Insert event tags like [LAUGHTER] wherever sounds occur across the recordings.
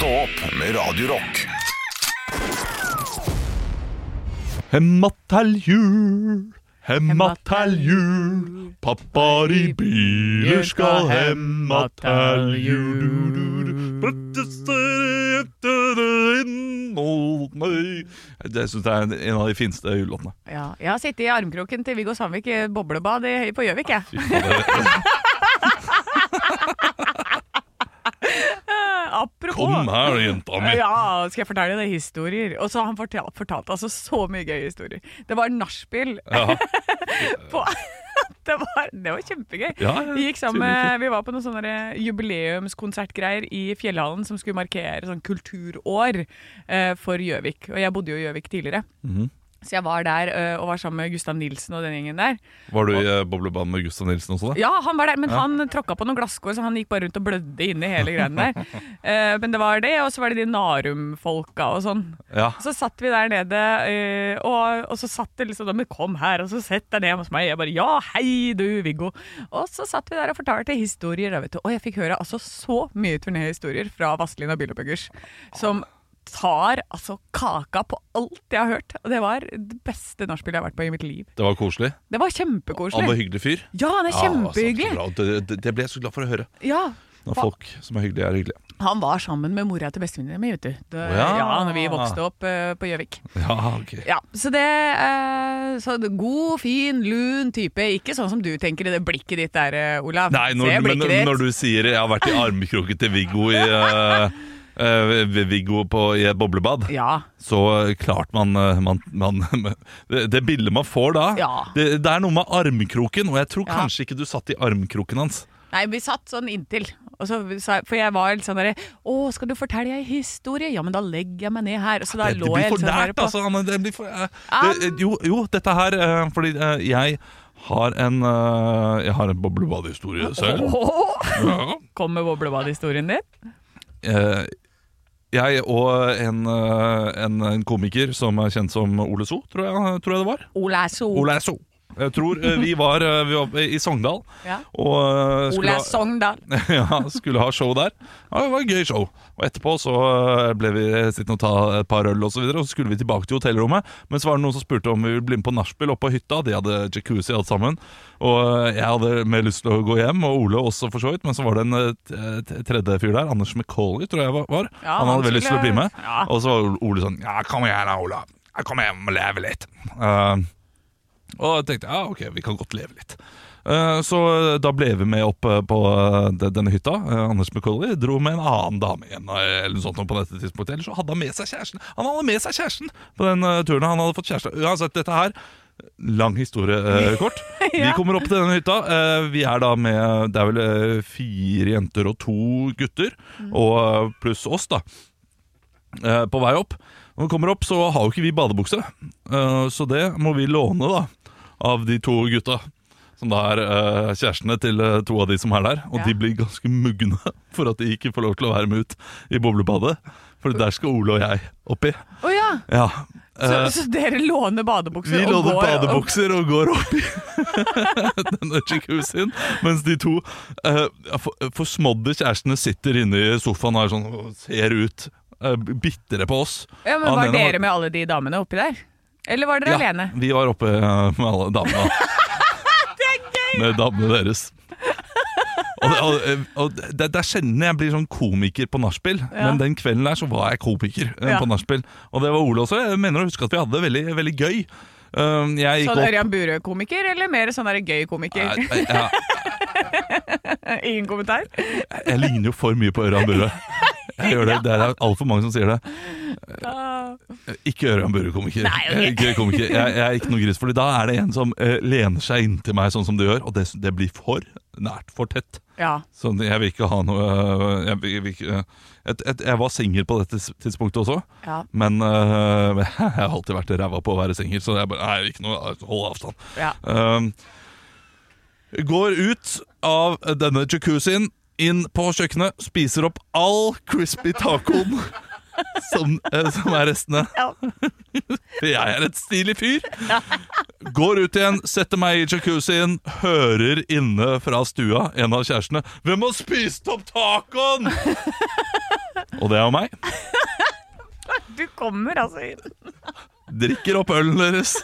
Stå opp med Radio Rock. Hemma til jul, hemma til jul. Pappaer i biler skal hemma til jul. Det syns jeg er en- en av de fineste julelåtene. Ja, jeg har sittet i armkroken til Viggo Sandvik i boblebad på Gjøvik, jeg. [LAUGHS] Fy fader. Apropos Kom her, jenta mi. Ja, skal jeg fortelle deg historier? Og så har han fortalt, fortalt altså så mye gøye historier. Det var nachspiel Ja. [LAUGHS] på [LAUGHS] det var, det var kjempegøy. Ja, vi, med- vi var på noen sånne jubileumskonsertgreier i Fjellhallen som skulle markere sånn kulturår eh, for Gjøvik. Og jeg bodde jo i Gjøvik tidligere. Mhm. Så jeg var der eh, og var sammen med Gustav Nilsen og den gjengen der. Var du i eh, boblebanen med Gustav Nilsen også? da? Ja, han var der, men Ja. han tråkka på noen glasskår, så han gikk bare rundt og blødde inni hele greiene der. uh, [LAUGHS] men det var det, og så var det de Narum-folka og sånn. Ja. Så satt vi der nede, uh, og, og så satt det liksom Men kom her, og så sett deg ned hos meg. Jeg bare Ja, hei du, Viggo. Og så satt vi der og fortalte historier, da, vet du. Og jeg fikk høre altså så mye turnéhistorier fra Vazelina Bilopphøggers som tar altså kaka på alt jeg har hørt. Og det var det beste nachspielet jeg har vært på i mitt liv. Det var koselig. Det var kjempekoselig. Han var hyggelig fyr. Ja, han er Ja, kjempehyggelig. Det, det, det ble jeg så glad for å høre. Ja, Når folk som er hyggelige, er hyggelige. Han var sammen med mora til bestevenninna mi, vet du. Ja. ja. når vi vokste opp uh, på Gjøvik. Ja, ok. Ja, så det uh, så God, fin, lun type. Ikke sånn som du tenker i det blikket ditt der, eh, Olav. Nei, når, men når du sier 'jeg har vært i armkroken til Viggo i [LAUGHS] eh, Viggo på, i et boblebad', Ja. så klart man, eh, man, man [LAUGHS] Det det bildet man får da Ja. det, det er noe med armkroken, og jeg tror Ja. kanskje ikke du satt i armkroken hans. Nei, vi satt sånn inntil. Og så sa, jeg- for jeg var litt sånn derre Å, skal du fortelle ei historie? Ja, men da legger jeg meg ned her. Så da Det, lå blir jeg for liksom bare nært, på altså. Anne, Det blir for, eh, det, jo, jo, dette her eh, Fordi eh, jeg har en eh, Jeg har en boblebadhistorie selv. Åh, Ja. Kom med boblebadhistorien din. Eh, jeg og en, eh, en, en komiker som er kjent som Ole So, tror jeg, tror jeg det var. Ole So. Ole So. Jeg tror eh, vi var, eh, vi var i Sogndal Ja. og eh, skulle, Ole ha, Sogndal. [LAUGHS] ja, skulle ha show der. Ja, det var et gøy show. Og etterpå så ble vi sittende og ta et par øl og så videre, og så skulle vi tilbake til hotellrommet. Men så var det noen som spurte om vi ville bli med på nachspiel oppe på hytta. De hadde jacuzzi alt sammen. Og jeg hadde mer lyst til å gå hjem, og Ole også for så vidt. Men så var det en tredje fyr der, Anders McCauley, tror jeg var. Ja, han hadde veldig lyst til å bli med. Og så var Ole sånn Ja, kom igjen da, Ola. Kom hjem og leve litt. Eh, og jeg tenkte ja, ok, vi kan godt leve litt. Eh, Så da ble vi med opp eh, på eh, denne hytta. Anders McCauley dro med en annen dame igjen. Eller noe sånt på dette tidspunktet Ellers så hadde han med seg kjæresten Han hadde med seg kjæresten på den turen. Han hadde fått kjæreste. Uansett, dette her Lang historie eh, kort. [LAUGHS] Vi kommer opp til denne hytta. Eh, vi er da med Det er vel fire jenter og to gutter. Og eh, pluss oss, da. Eh, på vei opp. Når vi kommer opp, så har jo ikke vi badebukse. Så det må vi låne da av de to gutta. Som da er uh, kjærestene til uh, to av de som er der. Og Ja. de blir ganske mugne [LAUGHS] for at de ikke får lov til å være med ut i boblebadet. For der skal Ole og jeg oppi. Oh, ja. Ja. Så, Eh, så dere låner badebukser vi og låner går badebukser og går opp i [LAUGHS] denne jacuzzien, mens de to uh, for, forsmådde kjærestene sitter inne i sofaen og er sånn, ser ut bitre på oss. Ja, men var- dere med alle de damene oppi der? Eller var dere alene? vi var oppe uh, med alle damene. [LAUGHS] det er gøy! Med damene deres. Og, det, og, og det, det er sjelden jeg blir sånn komiker på nachspiel, Ja. men den kvelden der så var jeg komiker eh, Ja. på nachspiel. Og det var Ole også. Jeg mener å huske at vi hadde det veldig, veldig gøy. Um, jeg Sånn Ørjan Burøe-komiker, eller mer sånn der gøy komiker? Nei, ja, [LAUGHS] Ingen kommentar? Jeg ligner jo for mye på Ørjan Burøe. Jeg gjør det, [LAUGHS] Det er altfor mange som sier det. Ikke Ørjan. Nei. Ikke komiker. Jeg, jeg er ikke noe gris, Fordi da er det en som uh, lener seg inntil meg sånn som du gjør, og det, det blir for nært, for tett. Ja. Så jeg vil ikke ha noe eh, Jeg, vil, vil ikke, et, et, jeg var singel på dette tidspunktet også, Ja. men uh, [LAUGHS] jeg har alltid vært ræva på å være singel, så jeg bare Nei, ikke noe, hold avstand. ja. Um, går ut av denne jacuzzien, inn på kjøkkenet, spiser opp all crispy tacoen [LAUGHS] som, eh, som er restene. Ja. [LAUGHS] Jeg er et stilig fyr. Går ut igjen, setter meg i jacuzzien, hører inne fra stua en av kjærestene 'Hvem har spist opp tacoen?' Og det er jo meg. Du kommer altså inn. Drikker opp ølen deres.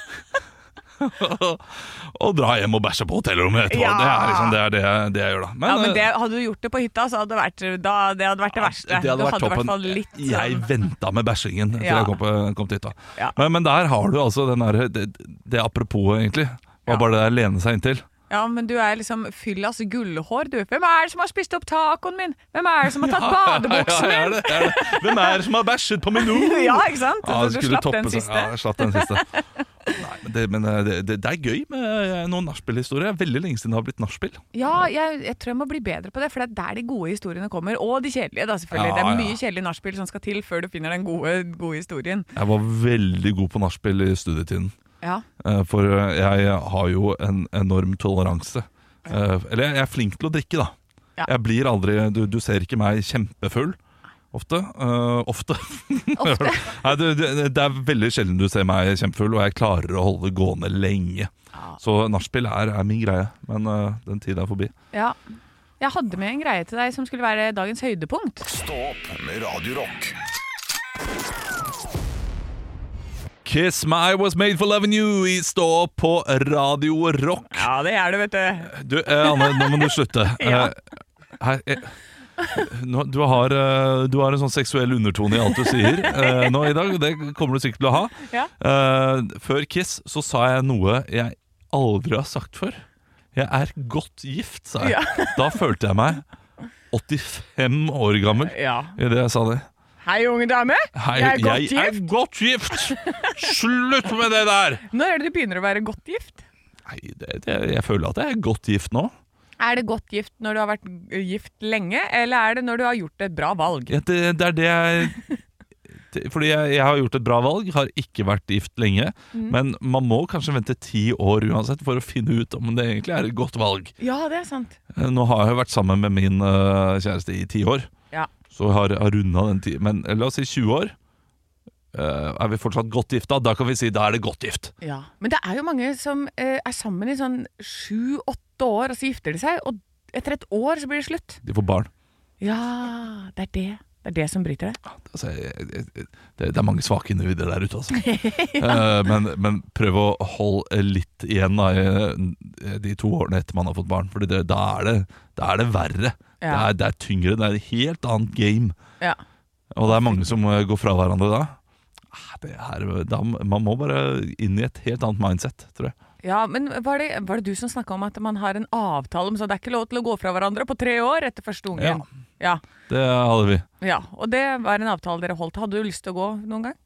[LAUGHS] og dra hjem og bæsje på hotellrommet etterpå. Ja. Det er liksom det, er det, jeg- det jeg gjør da. Ja, men eh, det, Hadde du gjort det på hytta, så hadde det vært, da, det hadde vært det verste. Det hadde vært hadde toppen. fall litt Jeg sånn- venta med bæsjingen til Ja. jeg kom, på, kom til hytta. Ja. Men, men der har du altså den der, det, apropos, egentlig. Var bare det der lene seg inntil. Ja, men du er liksom fyllas gullhår, du. Hvem er det som har spist opp tacoen min? Hvem er det som har tatt badebuksen [LAUGHS] Ja, ja, min? det er det. Hvem er det som har bæsjet på menú? [LAUGHS] Ja, ikke sant? Ja, du slapp den siste. Ja, jeg slapp den siste. Nei, men det, men eh, det, det, er gøy med eh, noen nachspiel-historier. Er Veldig lenge siden det har blitt nachspiel. Ja, jeg, jeg tror jeg må bli bedre på det, for det er der de gode historiene kommer. Og de kjedelige, da, selvfølgelig. Ja, det er ja. mye kjedelig nachspiel som skal til før du finner den gode, gode historien. Jeg var veldig god på nachspiel i studietiden. Ja. Eh, For eh, jeg har jo en enorm toleranse. Eh, Eller jeg er flink til å drikke, da. Ja. Jeg blir aldri Du, du ser ikke meg kjempefull. Ofte. Uh, ofte. [LAUGHS] Ofte. [LAUGHS] Nei, det, det, er veldig sjelden du ser meg kjempefull, og jeg klarer å holde det gående lenge. Så nachspiel er, er min greie, men uh, den tida er forbi. ja. Jeg hadde med en greie til deg som skulle være dagens høydepunkt. Stopp med Radio Rock. Kiss My Was Made For Loving You i Stå på Radio Rock. Ja, det er det, vet du. Du, eh, Anne, nå må du slutte. [LAUGHS] Ja. Eh, her, eh, nå, du, har, eh, du har en sånn seksuell undertone i alt du sier [LAUGHS] eh, nå i dag. Det kommer du sikkert til å ha. Ja. Eh, før Kiss så sa jeg noe jeg aldri har sagt før. Jeg er godt gift, sa jeg. Ja. Da følte jeg meg 85 år gammel Ja. det jeg sa det. Hei, unge dame. Hei, jeg er godt jeg er godt gift! Slutt med det der! [LAUGHS] Når er det du begynner å være godt gift? Nei, det, det, jeg føler at jeg er godt gift nå. Er det godt gift når du har vært gift lenge, eller er det når du har gjort et bra valg? Ja, det, det er det jeg [LAUGHS] Fordi jeg, jeg har gjort et bra valg, har ikke vært gift lenge. Mm. Men man må kanskje vente ti år uansett for å finne ut om det egentlig er et godt valg. Ja, det er sant. Eh, Nå har jeg jo vært sammen med min uh, kjæreste i ti år. Så vi har, har runda den tiden. Men eh, la oss si 20 år. Uh, er vi fortsatt godt gifta? Da kan vi si da er det godt gift. ja. Men det er jo mange som uh, er sammen i sånn sju-åtte år, og så gifter de seg, og etter et år så blir det slutt. De får barn. Ja, det er det. Det er det som bryter det. Altså, det, det er mange svake individer der ute, altså. Eh, men, men prøv å holde litt igjen da, de to årene etter man har fått barn. For da, er er det verre. Det, er, det er tyngre. Det er et helt annet game. Ja. Og det er mange som eh, går fra hverandre da. Ah, Det er, da man må bare inn i et helt annet mindset, tror jeg. Ja, men var det, var det du som snakka om at man har en avtale om så det er ikke lov til å gå fra hverandre på tre år etter første ungen? Ja. Det hadde vi. ja. Og det var en avtale dere holdt. Hadde du lyst til å gå noen gang?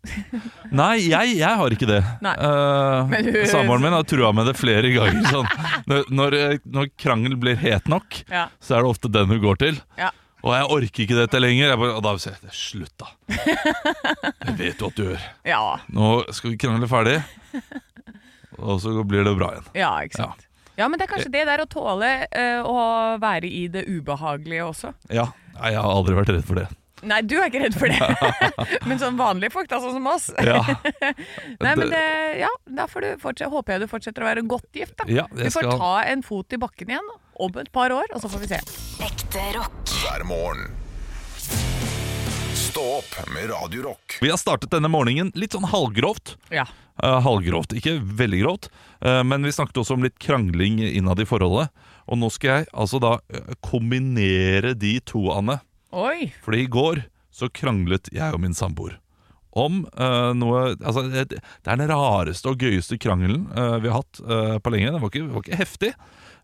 [LAUGHS] Nei, jeg, jeg har ikke det. Eh, du- Samboeren min har trua med det flere ganger. [LAUGHS] Sånn. Når, når, når krangel blir het nok, Ja. så er det ofte den hun går til. Ja. Og jeg orker ikke dette lenger. Jeg bare, og da sier jeg slutt, da. [LAUGHS] Jeg vet jo at du gjør. Ja. Nå skal vi krangle ferdig, og så blir det bra igjen. Ja, ikke sant. Ja, men det er kanskje det der å tåle uh, å være i det ubehagelige også. Ja, Jeg har aldri vært redd for det. Nei, du er ikke redd for det. [LAUGHS] men sånn vanlige folk, da, sånn som oss. Ja, [LAUGHS] Nei, men det, ja, da får du fortsette, håper jeg du fortsetter å være godt gift, da. Ja, du får skal- ta en fot i bakken igjen om et par år, og så får vi se. Ekte rock. hver morgen. Stå opp med Radio Rock. Vi har startet denne morgenen litt sånn halvgrovt. Ja. Uh, halvgrovt, ikke veldig grovt. uh, men vi snakket også om litt krangling innad i forholdet. Og nå skal jeg altså da eh, kombinere de to, Anne. Oi. Fordi i går så kranglet jeg og min samboer om uh, noe altså, det, er den rareste og gøyeste krangelen uh, vi har hatt uh, på lenge. Den var, ikke, var ikke heftig,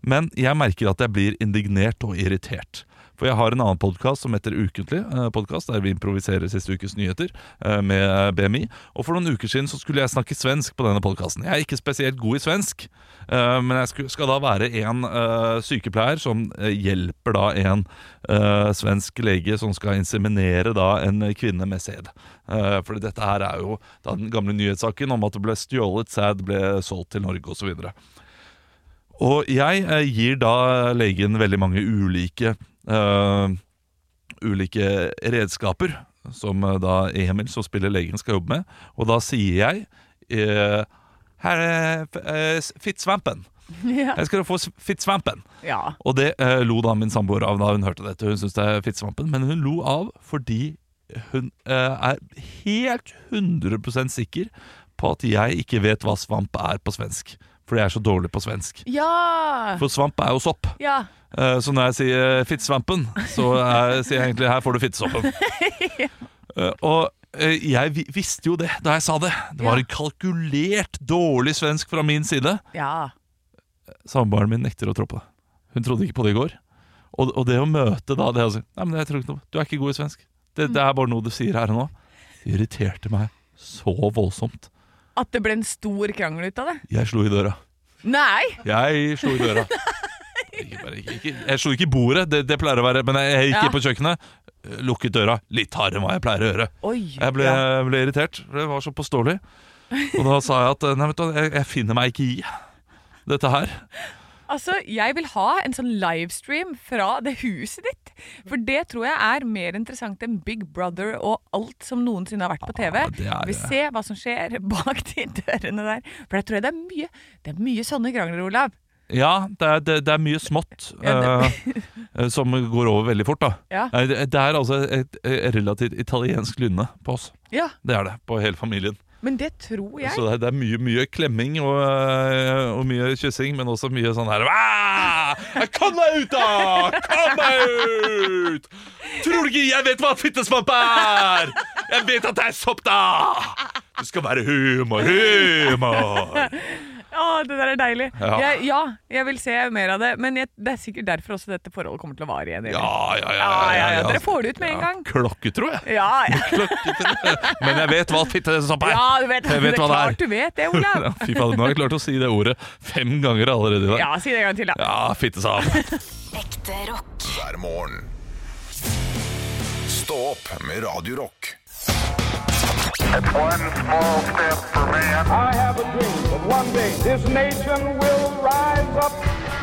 men jeg merker at jeg blir indignert og irritert. For jeg har en annen podkast som heter Ukentlig, eh, podcast, der vi improviserer siste ukes nyheter eh, med BMI. Og for noen uker siden så skulle jeg snakke svensk på denne podkasten. Jeg er ikke spesielt god i svensk, eh, men jeg skal da være en eh, sykepleier som eh, hjelper da en eh, svensk lege som skal inseminere da en kvinne med sæd. Fordi dette her er jo da den gamle nyhetssaken om at det ble stjålet sæd, ble solgt til Norge osv. Og jeg eh, gir da legen veldig mange ulike eh, Ulike redskaper som eh, da Emil, som spiller legen, skal jobbe med. Og da sier jeg eh, Her er eh, Fittsvampen. [LAUGHS] Ja. Jeg skal få fittsvampen. ja. Og det eh, lo da min samboer av da hun hørte dette. Hun syntes det er fittsvampen, men hun lo av fordi hun eh, er helt 100% sikker på at jeg ikke vet hva svamp er på svensk. Fordi jeg er så dårlig på svensk. Ja! For svamp er jo sopp. ja. Uh, Så når jeg sier fittsvampen, så er, [LAUGHS] sier jeg egentlig 'her får du fittesoppen'. uh, [LAUGHS] Og uh, jeg visste jo det da jeg sa det. Det var en kalkulert dårlig svensk fra min side. ja. Samboeren min nekter å tro på det. Hun trodde ikke på det i går. Og, og det å møte da det å si Nei, men jeg tror ikke noe Du er ikke god i svensk. Det, det er bare noe du sier her og nå. Det irriterte meg så voldsomt. At det ble en stor krangel ut av det? Jeg slo i døra. Nei! Jeg slo i døra. [LAUGHS] Ikke bare, ikke, ikke, jeg slo ikke i bordet, det, det pleier å være, men jeg, jeg gikk Ja. inn på kjøkkenet, eh, lukket døra litt hardere enn hva jeg pleier å gjøre. Oi. Jeg ble, ja. ble irritert, det var så påståelig. Og da sa jeg at nei, vet du, jeg, jeg finner meg ikke i dette her. Altså, jeg vil ha en sånn livestream fra det huset ditt. For det tror jeg er mer interessant enn Big Brother og alt som noensinne har vært på TV. Ja, er Vi ser hva som skjer [LAUGHS] bak de dørene der. For jeg tror jeg det er mye, det er mye sånne krangler, Olav. Ja, det er, det, det er mye smått Ja, eh, som går over veldig fort. da Ja. Det, det er altså et, et relativt italiensk lynne på oss. Ja, Det er det, på hele familien. Men det tror jeg. Så det er, det er mye, mye klemming og, eh, og mye kyssing, men også mye sånn her «Ah! Kom deg ut, da! Kom deg ut! Tror du ikke jeg vet hva fittesvamp er? Jeg vet at det er sopp, da! Det skal være humor, humor! Å, det der er deilig. Ja. Jeg, ja, jeg vil se mer av det. Men jeg, det er sikkert derfor også dette forholdet kommer til å vare igjen. Ja, ja, ja. Ja, ja, ja, dere får det ut med en gang. Klokketro, jeg. Ja, ja. [LAUGHS] Men jeg vet hva fittesvamp er. ja du vet, Jeg vet det er klart du vet det, Olav. [LAUGHS] Ja, Fy fader, nå har jeg klart å si det ordet fem ganger allerede i dag. Ja, si det en gang til, da. Ja, fittesvamp. [LAUGHS] Ekte rock. hver morgen. Stå opp med Radio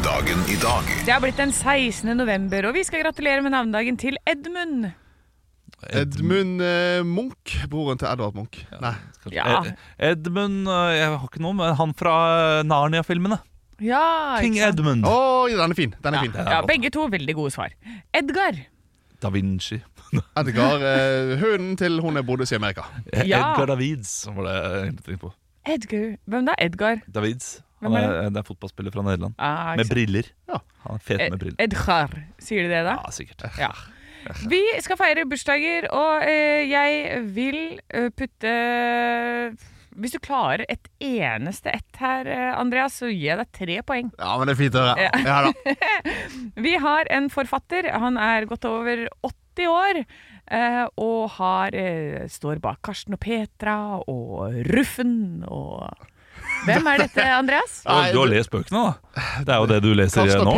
Dagen i dag Det har blitt den 16. november, og vi skal gratulere med navnedagen til Edmund. Edmund eh, Munch, broren til Edvard Munch. Nei. Ja. Ed- Edmund eh, Jeg har ikke noe med han fra Narnia-filmene. Ja, King ikke sant? Edmund. Å, den er fin. Den er fin. Ja, begge to veldig gode svar. Edgar. Da Vinci. Edgar, eh, hunden til hun jeg bodde i Amerika. Ja. Edgar Davids, som var det jeg egentlig tenkte på. Edgar. Hvem da? Edgar? Davids. Hvem Han er er, det er fotballspiller fra Nederland. Ah, Med sant. briller. Ja. Han er fet med briller. Edgar. Sier de det, da? Ja, sikkert. Ja. Vi skal feire bursdager, og eh, jeg vil eh, putte Hvis du klarer et eneste ett her, eh, Andreas, så gir jeg deg tre poeng. Ja, men det er fint å høre. Ja da. [LAUGHS] Vi har en forfatter. Han er godt over 80 år. eh, og har, eh, står bak Karsten og Petra og Ruffen og Hvem er dette, Andreas? [LAUGHS] Nei, du har lest bøkene, da. Det er jo det du leser Karsten nå.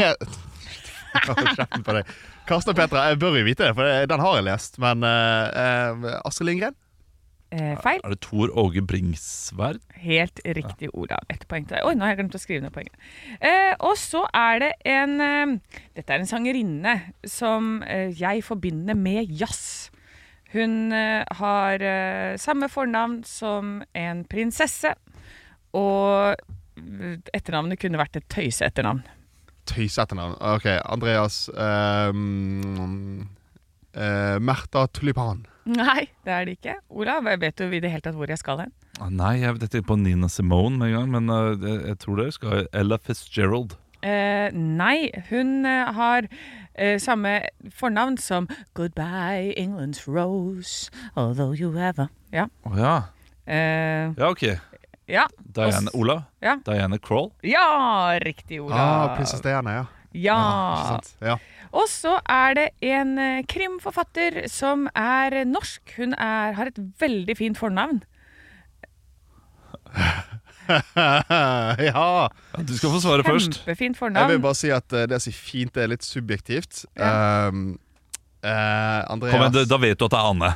[LAUGHS] Karsten og Petra, jeg bør jo vite det, for den har jeg lest. Men eh, eh, Astrid Lindgren? Eh, feil. Er det Tor Åge Bringsværd? Helt riktig, Olav. Ett poeng til deg. Oi, nå har jeg glemt å skrive ned poenget. Eh, og så er det en eh, Dette er en sangerinne som eh, jeg forbinder med jazz. Hun eh, har eh, samme fornavn som en prinsesse, og etternavnet kunne vært et tøyseetternavn. Tøyseetternavn. Ok, Andreas um, eh, Märtha Tulipan. Nei, det er det ikke. Olav, vet du i det hele tatt hvor jeg skal hen? Ah, Nei, jeg vet ikke på Nina Simone med en gang, men uh, jeg, jeg tror det skal Ella Fitzgerald. Uh, nei, hun uh, har uh, samme fornavn som Goodbye England's Rose, although you ever Ja. Oh, ja. Eh, Ja, ok. ja. Diana Olav? Ja. Diana Kroll? ja, riktig, Ah, Olav. Prinsesse Diana, ja. Ja. Ja. Og så er det en eh, krimforfatter som er norsk. Hun er, har et veldig fint fornavn. ja. [LAUGHS] Ja, du skal få svare først. Kjempefint fornavn. Jeg vil bare si at eh, det å si fint er litt subjektivt. Um, uh, Andreas Kom igjen, da- vet du at det er Anne.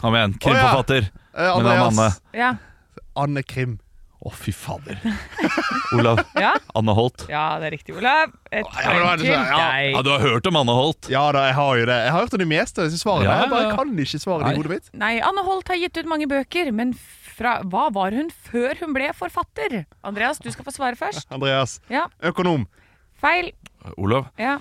Kom igjen, krimforfatter. Oh, ja. er Anne. Ja. Anne Krim. Å, fy fader. Olav. [LAUGHS] Ja? Anna Holt. ja, det er riktig, Olav. Et poeng ja, til deg. ja. Ja, du har hørt om Anna Holt? Ja da, jeg har jo det. Jeg har hørt om de meste av disse svarene. Ja, Jeg bare kan ikke svarene Nei. i hodet mitt. Nei, Anna Holt har gitt ut mange bøker, men fra, hva var hun før hun ble forfatter? Andreas, du skal få svare først. [LAUGHS] Andreas. Ja, Økonom. feil. Olav. Ja,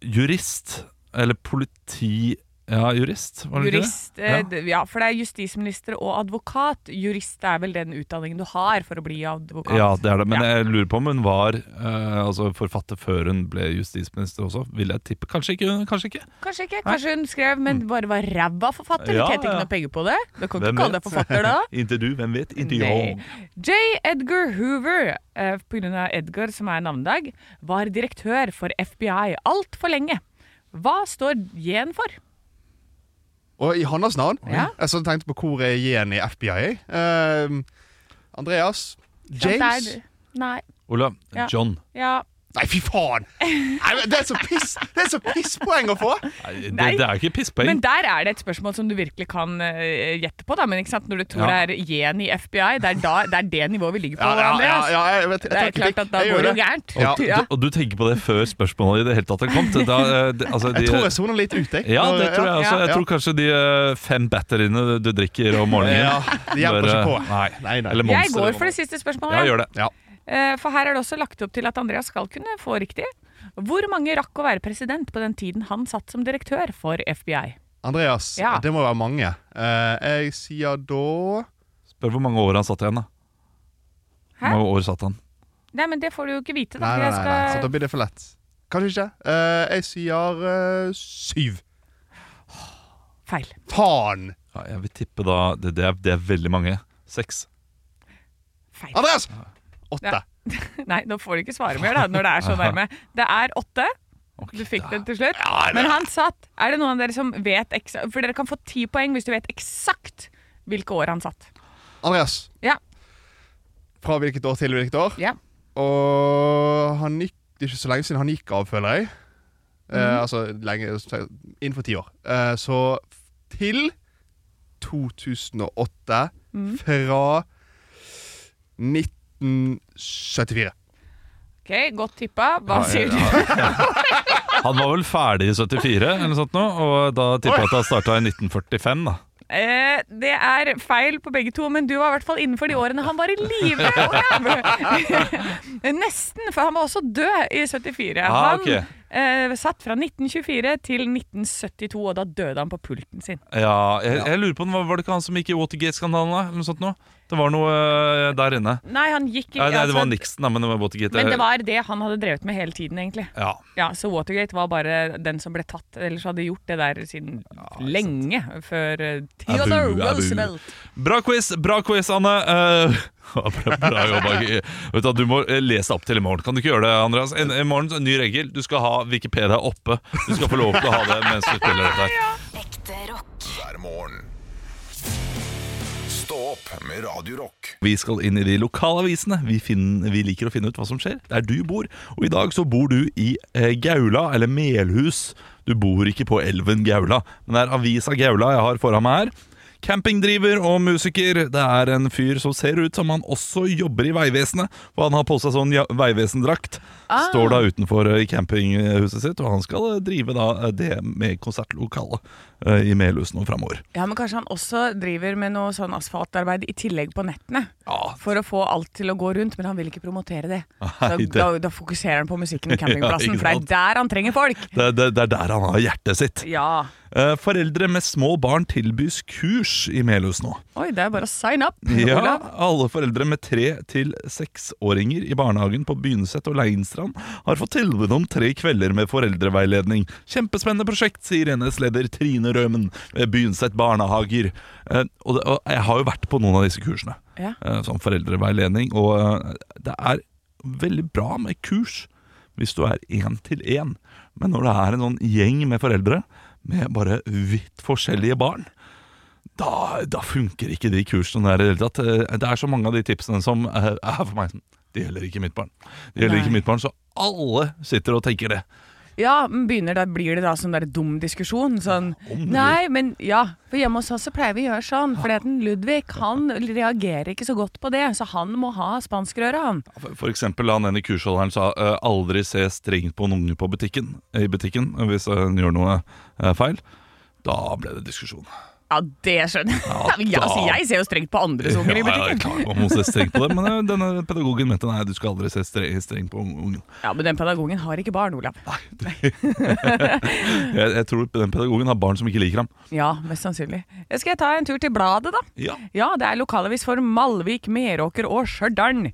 Jurist. Eller politi... Ja, jurist. Var det Jurist. ikke det? Ja. Ja, for det er justisminister og advokat. Jurist er vel den utdanningen du har for å bli advokat. Ja, det er det. Men Ja. jeg lurer på om hun var eh, altså forfatter før hun ble justisminister også. Vil jeg tippe. Kanskje ikke. Kanskje ikke. Kanskje ikke. Kanskje hun skrev, men bare var ræva forfatter. Ja, Tjente ikke noe penger på det. Du kan Hvem ikke kalle deg forfatter da. [LAUGHS] Inntil du, hvem vet? Inntil jeg. J. Edgar Hoover, eh, av Edgar som er navnedag, var direktør for FBI altfor lenge. Hva står J-en for? Og i hans navn Ja. Jeg så tenkte på hvor er J-en i FBI. jeg. Ehm, Andreas. James. Nei. Olav. Ja. John. Ja. Nei, fy faen! Nei, det er så piss Det er så pisspoeng å få! Nei, det, det er ikke pisspoeng. Men der er det et spørsmål som du virkelig kan uh, gjette på. Da. Men ikke sant? Når du tror Ja. det er J-en i FBI, det er, da, det er det nivået vi ligger på, Ja, ja, ja, ja, jeg vet, jeg Det er klart at da går det jo gærent. Ja. og, du, og du tenker på det før spørsmålet i det hele tatt har kommet? Da, eh, det, altså, de, Jeg tror jeg soner litt ute. Ja, det tror jeg også. Ja. Jeg tror kanskje de eh, fem batteriene du drikker om morgenen Ja, De hjelper ikke på. Nei. Nei, nei. Eller Jeg går for det siste spørsmålet. Ja, gjør det. Ja. Eh, For her er det også lagt opp til at Andreas skal kunne få riktig. Hvor mange rakk å være president på den tiden han satt som direktør for FBI? Andreas, Ja. det må være mange. Eh, jeg sier da Spør hvor mange år han satt igjen, da. Hæ? Hvor mange år satt han? Nei, men det får du jo ikke vite. Da, Nei, nei, nei, nei. Så da blir det for lett. Kanskje ikke. Eh, jeg sier syv. Feil. Faen! Ja, jeg vil tippe da Det, det, er, det er veldig mange. Seks. Feil. Andreas! Åtte. Ja. [LAUGHS] Nei, nå får du ikke svare mer da, når det er så nærme. Det er åtte. Du fikk da. den til slutt. Men han satt Er det noen av dere som vet eksakt For dere kan få ti poeng hvis du vet eksakt hvilke år han satt. Andreas. Ja. Fra hvilket år til hvilket år? Ja. Og han gikk Det er ikke så lenge siden han gikk av, føler jeg. Eh, Mhm. altså lenge innenfor ti år. Eh, så til 2008 mm. fra 1974. Ok, Godt tippa. Hva Ja, sier ja, du? Han var vel ferdig i 74, eller noe sånt nå, og da tipper jeg at han starta i 1945, da. Eh, det er feil på begge to, men du var i hvert fall innenfor de årene han var i live. [LAUGHS] Nesten, for han var også død i 74. Ah, han okay. eh, satt fra 1924 til 1972, og da døde han på pulten sin. Ja, jeg, jeg lurer på, Var var det ikke han som gikk i Watergate-skandalen? da, eller noe sånt nå? Det var noe eh, der inne. Nei, han gikk ikke. Nei, nei, det altså, var Nixon, da, men det var Watergate. Men det var det han hadde drevet med hele tiden, egentlig. Ja, Ja, Så Watergate var bare den som ble tatt. Ellers hadde de gjort det der siden lenge før uh, Theodore Abu, abu. Roosevelt. Bra quiz, bra quiz, Anne. [LAUGHS] Uh, bra, bra jobba. Vet Du, du må eh, lese opp til i morgen. Kan du ikke gjøre det, Andreas? En, I morgen en ny regel. Du skal ha Wikipedia oppe. Du skal få lov til å ha det mens du spiller dette. Ekte rock. Hver morgen. Med Radio Rock. Vi skal inn i de lokale avisene. Vi, finner, vi liker å finne ut hva som skjer der du bor. Og i dag så bor du i eh, Gaula, eller Melhus. Du bor ikke på elven Gaula, men det er avisa Gaula jeg har foran meg her. Campingdriver og musiker. Det er en fyr som ser ut som han også jobber i Vegvesenet. For han har på seg sånn Vegvesen-drakt. Ah. Står da utenfor i campinghuset sitt, og han skal eh, drive da eh, det med konsertlokalet eh, i Melhus nå framover. Ja, men kanskje han også driver med noe sånn asfaltarbeid i tillegg på nettene. Ja, For å få alt til å gå rundt, men han vil ikke promotere det. Nei, det- da, da fokuserer han på musikken i [LAUGHS] campingplassen, Ja, for det er der han trenger folk. det, det, det er der han har hjertet sitt. Ja. Eh, Foreldre med små barn tilbys kurs i Melhus nå. Oi, det er bare å sign up. Ja, Olav. Alle foreldre med tre til seksåringer i barnehagen på Bynset og Leinstrand har fått tilbud om tre kvelder med foreldreveiledning. Kjempespennende prosjekt, sier NS-leder Trine Rømen ved Bynset barnehager. Eh, Og, det, og jeg har jo vært på noen av disse kursene, Ja. eh, som foreldreveiledning, og eh, det er veldig bra med kurs hvis du er én til én. Men når det er en sånn gjeng med foreldre med bare vidt forskjellige barn, da, da funker ikke de kursene der i det hele tatt. Eh, Det er så mange av de tipsene som eh, er for meg sånn Det gjelder ikke mitt barn. Det gjelder Nei. ikke mitt barn, Så alle sitter og tenker det. Ja, men begynner da, blir det da sånn der dum diskusjon? Sånn Nei, men ja, for hjemme hos oss så pleier vi å gjøre sånn. For Ludvig han reagerer ikke så godt på det, så han må ha spanskrøre, han. For, eksempel han ene kursholderen sa eh, aldri se strengt på en unge på butikken, i butikken hvis han gjør noe feil. Da ble det diskusjon. Ja, det skjønner jeg. Ja, [LAUGHS] altså, jeg ser jo strengt på andres unger i Ja, ja, klar, man må se strengt på det, men eh, denne pedagogen mente nei, du skal aldri se strengt streng på ungen. Ja, men den pedagogen har ikke barn, Olav. [LAUGHS] Jeg, jeg tror den pedagogen har barn som ikke liker ham. Ja, mest sannsynlig. Skal jeg ta en tur til bladet, da? Ja. Ja, det er lokalavis for Malvik, Meråker og Stjørdal.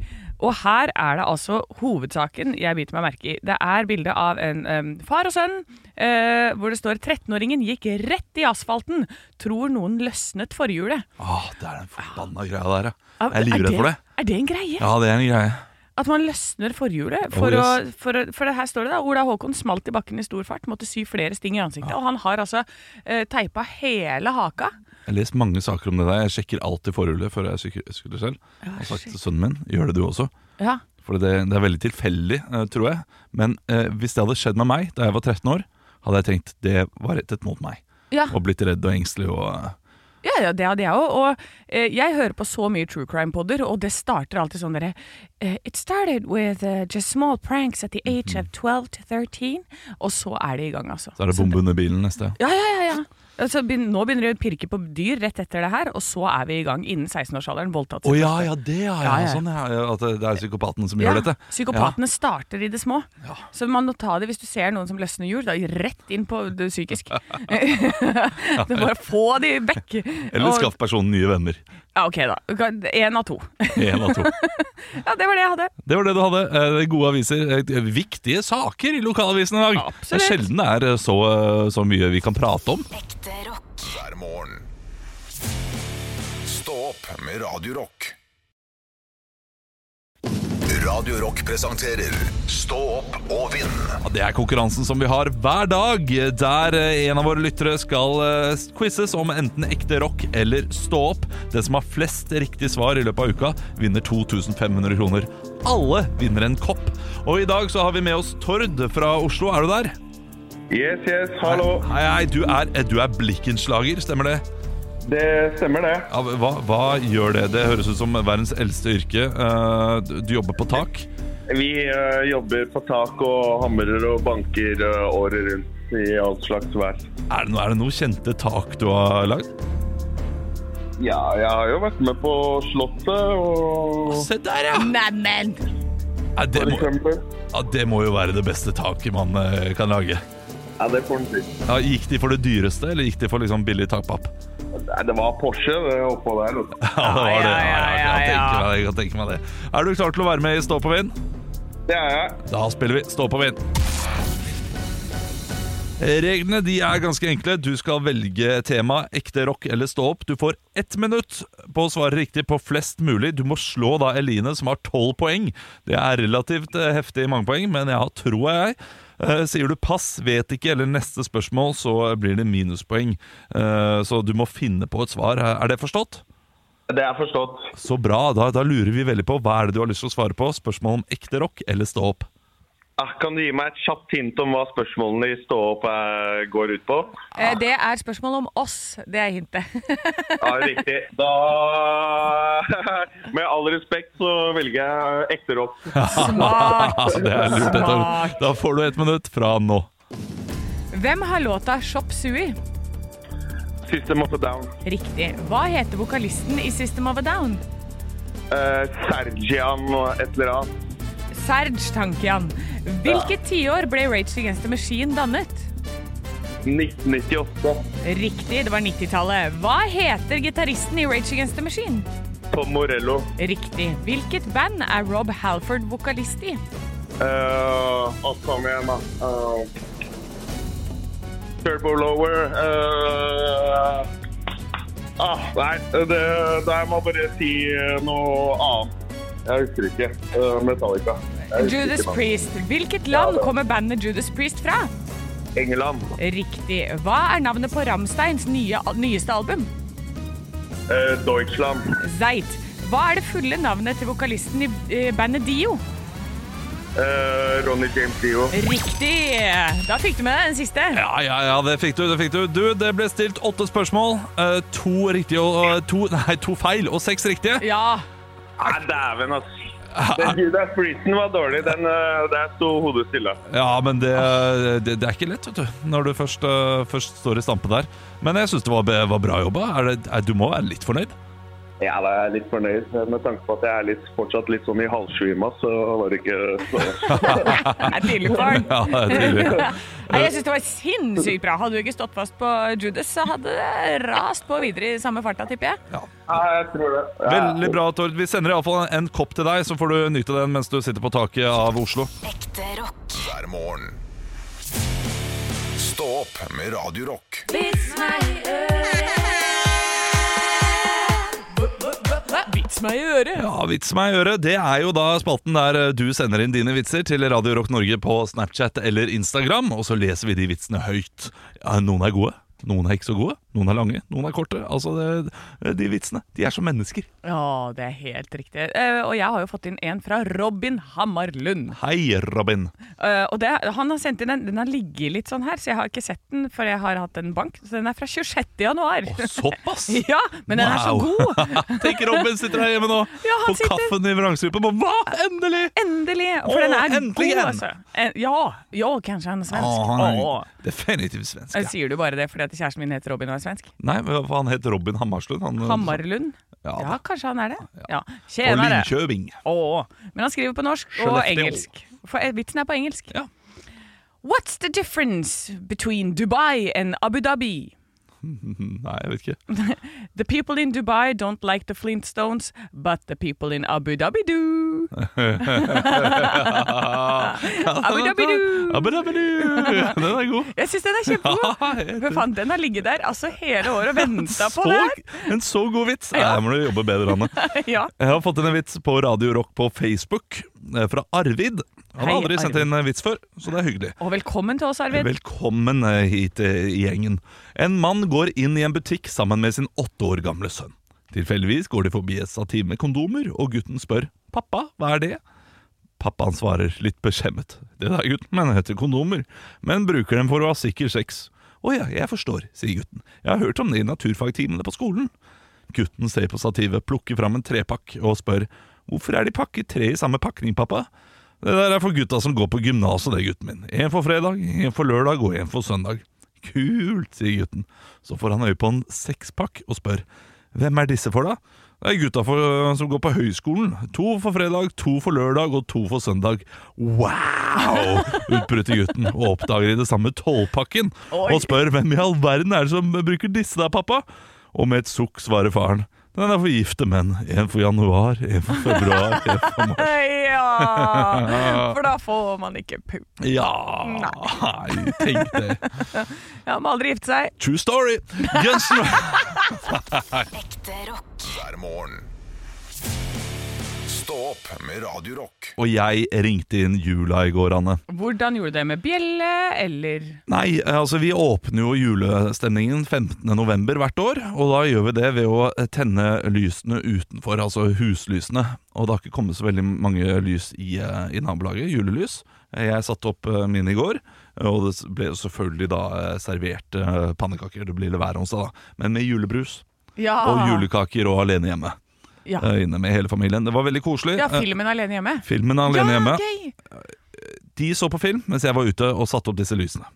Og her er det altså hovedsaken jeg biter meg merke i. Det er bilde av en um, far og sønn, uh, hvor det står 13-åringen gikk rett i asfalten. Tror noen løsnet forhjulet. Åh, det er den forbanna greia der, ja. Ja, Jeg er livredd for det. Er det en greie? Ja, det er en greie. At man løsner forhjulet. For, Oh, å, yes. for, å, for det her står det da, Ola Håkon smalt i bakken i stor fart, måtte sy flere sting i ansiktet. Og han har altså eh, teipa hele haka. Jeg har lest mange saker om det der. Jeg sjekker alltid forhullet før jeg sykler, selv. Jeg har sagt til sønnen min gjør det du også. Ja, For det, det er veldig tilfeldig, eh, tror jeg. Men eh, hvis det hadde skjedd med meg da jeg var 13 år, hadde jeg tenkt det var rettet mot meg. ja. Og blitt redd og engstelig og eh, Ja, ja, det hadde jeg òg. Og eh, jeg hører på så mye true crime-podder, og det starter alltid sånn derre eh, It started with uh, just small pranks at the age of 12 to 13. Og så er det i gang, altså. Så er det bombe under bilen neste. Ja, ja, ja. ja. Altså, begyn- nå begynner de å pirke på dyr rett etter det her, og så er vi i gang innen 16-årsalderen. Voldtatt. Å ja, ja, det ja, ja, Ja, ja. Sånn, ja. At det det er psykopaten som Ja, gjør dette. Psykopatene starter i det små. Så man må ta det hvis du ser noen som løsner hjul, da rett inn på det psykisk. det er bare få de vekk. Eller Og- skaff personen nye venner. Ja, ok, da. Én av to. En av to. [LAUGHS] Ja, det var det jeg hadde. Det var det du hadde. Eh, Gode aviser. Eh, Viktige saker i lokalavisen i dag. Absolutt. Det er sjelden det er eh, så, eh, så mye vi kan prate om. Ekte rock. hver morgen. Stå opp med Radio Rock. Radio Rock presenterer Stå opp og vinn. Ja, det er konkurransen som vi har hver dag, der eh, en av våre lyttere skal eh, quizes om enten ekte rock eller stå opp. Den som har flest riktige svar i løpet av uka, vinner 2500 kroner. Alle vinner en kopp. Og i dag så har vi med oss Tord fra Oslo. Er du der? Yes, yes, hallo. Hei, hei, du er, du er blikkenslager, stemmer det? Det stemmer det. Ja, hva, hva gjør det? Det høres ut som verdens eldste yrke. Eh, du- jobber på tak. Vi eh, jobber på tak og hamrer og banker eh, året rundt i all slags vær. Er det, noe, er det noe kjente tak du har lagd? Ja, jeg har jo vært med på Slottet og Se der, ja! Neimen! Ja, det, må, ja, det må jo være det beste taket man kan lage. Ja, det får si. Ja, gikk de for det dyreste, eller gikk de for liksom billig takpapp? Nei, Det var Porsche det oppå der. [LAUGHS] Ja, det var det. ja, ja, jeg, kan ja, ja. tenke meg, det, jeg kan tenke meg det. Er du klar til å være med i Stå på vind? Det er jeg. Da spiller vi Stå på vind. Reglene de er ganske enkle. Du skal velge tema ekte rock eller stå opp. Du får ett minutt på å svare riktig på flest mulig. Du må slå da Eline, som har tolv poeng. Det er relativt eh, heftig mange poeng, men ja, tror jeg. Eh, sier du pass, vet ikke, eller neste spørsmål, så blir det minuspoeng. Eh, så du må finne på et svar. Er det forstått? Det er forstått. Så bra. Da, da lurer vi veldig på hva er det du har lyst til å svare på. Spørsmål om ekte rock eller stå opp. Ah, Kan du gi meg et kjapt hint om hva spørsmålene i Stå opp eh, går ut på? Eh, Det er spørsmål om oss, det er hintet. [LAUGHS] Ja, riktig. Da [LAUGHS] Med all respekt så velger jeg ekte rock. [LAUGHS] Smart! Det er lurt. Smart. Da får du et minutt fra nå. Hvem har låta Shop Sui? System of a Down. Riktig. Hva heter vokalisten i System of a Down? Eh, Sergian og et eller annet. Serge Tankian. Hvilket tiår ble Rage Against the Machine dannet? 1998. Riktig, det var 90-tallet. Hva heter gitaristen i Rage Against the Machine? Tom Morello. Riktig. Hvilket band er Rob Halford vokalist i? Uh, kom igjen, da. Uh, Turbo Lower. Uh, ah, nei, det, der må jeg bare si noe annet. Jeg husker ikke. Uh, Metallica. Husker Judas ikke. Priest. Hvilket land kommer bandet Judas Priest fra? England. Riktig. Hva er navnet på Ramsteins nye, nyeste album? Uh, Deutschland. Zeit. Hva er det fulle navnet til vokalisten i eh, bandet Dio? Eh, Ronny James Dio. Riktig! Da fikk du med deg den siste. Ja, ja, ja, det fikk du. det fikk Du Du, det ble stilt åtte spørsmål. Uh, to riktige og uh, to, [LAUGHS] Nei, to feil og seks riktige. Ja. Nei, dæven, ass. [LAUGHS] Den Judas var dårlig. Den, eh, der sto hodet stille. Ja, men det, det, det er ikke lett, vet du. Når du først, eh, først står i stampe der. Men jeg syns det var, var bra jobba. Er det, er, du må være litt fornøyd? Ja, da er jeg litt fornøyd. Med tanke på at jeg er litt, fortsatt litt sånn i halvsjuima, så var det ikke så [LAUGHS] Det er tidlig for den. Ja, det er tydelig. [LAUGHS] Nei, jeg syns det var sinnssykt bra. Hadde du ikke stått fast på Judas, så hadde det rast på videre i samme farta, tipper jeg. Ja, jeg tror det. Ja. Veldig bra, Tord. Vi sender iallfall en kopp til deg, så får du nyte den mens du sitter på taket av Oslo. Ekte rock. hver morgen. Stå opp med Radio Rock. Vits meg i øret. Ja, Vits meg i øret. Det er jo da spalten der eh, du sender inn dine vitser til Radio Rock Norge på Snapchat eller Instagram, og så leser vi de vitsene høyt. Ja, noen er gode, noen er ikke så gode. Noen er lange, noen er korte. Altså, det, De vitsene de er som mennesker. Ja, det er helt riktig. Eh, og jeg har jo fått inn en fra Robin Hammarlund. Hei, Robin. Eh, og det, han har sendt inn en, Den har ligget litt sånn her, så jeg har ikke sett den, for jeg har hatt en bank. Så den er fra 26. januar. Å, såpass? [LAUGHS] ja, men den er så god! [LAUGHS] Tenk Robin sitter her hjemme nå, [LAUGHS] Ja, på sitter- kaffen i vrangstrupen. og Hva? Endelig! Endelig! For Å, den er endelig god, altså. En- Ja, ja, kanskje han er svensk. Å, han er Åh. definitivt svensk. Eh, Ja. Sier du bare det fordi at kjæresten min heter Robin og er svensk? Nei, for han het Robin Hammarslund. Han, Hammarlund? Ja, Ja, kanskje han er det. Ja. Og Tjenere! Linköping. Men han skriver på norsk og Skellefteå. engelsk. For eh, vitsen er på engelsk. Ja. What's the difference between Dubai and Abu Dhabi? [LAUGHS] Nei, jeg vet ikke. [LAUGHS] The people in Dubai don't like the Flintstones, but the people in Abu Dhabi do. [LAUGHS] Abu Dhabi do. Abu Dhabi do. Den er god. Jeg syns den er kjempegod. Men faen, den har ligget der altså hele året og venta på det her. en så god vits. Her må du jobbe bedre, Anne. Ja. Jeg har fått inn en vits på Radio Rock på Facebook fra Arvid. Han har Hei, aldri sendt inn en vits før, så det er hyggelig. Og velkommen til oss, Arvid. Velkommen eh, hit eh, i gjengen. En mann går inn i en butikk sammen med sin åtte år gamle sønn. Tilfeldigvis går de forbi et stativ med kondomer, og gutten spør 'pappa, hva er det?' Pappaen svarer litt beskjemmet. 'Det der, gutten, mener heter kondomer, men bruker dem for å ha sikker sex'. 'Å ja, jeg forstår', sier gutten. 'Jeg har hørt om det i naturfagtimene på skolen'. Gutten ser på stativet, plukker fram en trepakk og spør 'Hvorfor er de pakket tre i samme pakning, pappa?' Det der er for gutta som går på gymnaset, det, gutten min. En for fredag, en for lørdag og en for søndag. Kult, sier gutten. Så får han øye på en sekspakk og spør hvem er disse for, da? Det er gutta for, som går på høyskolen. To for fredag, to for lørdag og to for søndag. Wow! utbryter gutten og oppdager i det samme tolvpakken og spør hvem i all verden er det som bruker disse da, pappa? Og med et sukk svarer faren. Den er for gifte menn. En for januar, en for februar, en for mars. [LAUGHS] Ja, [LAUGHS] for da får man ikke pupp. Ja, nei, tenk det. Ja, må aldri gifte seg. True story. Guns N' Ekte rock. hver morgen. Stå opp med Radio Rock. Og jeg ringte inn jula i går, Anne. Hvordan gjorde du det med bjelle, eller Nei, altså vi åpner jo julestemningen 15. november hvert år, og da gjør vi det ved å tenne lysene utenfor, altså huslysene. Og det har ikke kommet så veldig mange lys i, eh, i nabolaget, julelys. Jeg satte opp eh, mine i går, og det ble selvfølgelig da eh, servert pannekaker. Det blir det hver onsdag, da. Men med julebrus Ja. og julekaker og alene hjemme. Ja, eh, Inne med hele familien. Det var veldig koselig. ja Eh, filmen Alene hjemme. Filmen Alene ja, hjemme. gøy. De så på film mens jeg var ute og satte opp disse lysene.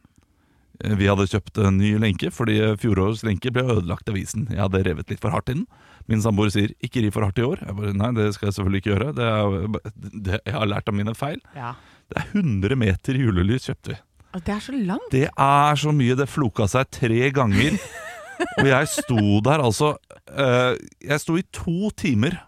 Eh, Vi hadde kjøpt en ny lenke fordi fjorårets lenke ble ødelagt av isen. Jeg hadde revet litt for hardt i den. Min samboer sier 'ikke riv for hardt i år'. Jeg bare, Nei, det skal jeg selvfølgelig ikke gjøre. Det er, det, jeg har lært av mine feil. Ja. Det er 100 meter julelys kjøpte vi. Det er så langt. Det er så mye. Det floka seg tre ganger. [LAUGHS] Og jeg sto der altså eh, Jeg sto i to timer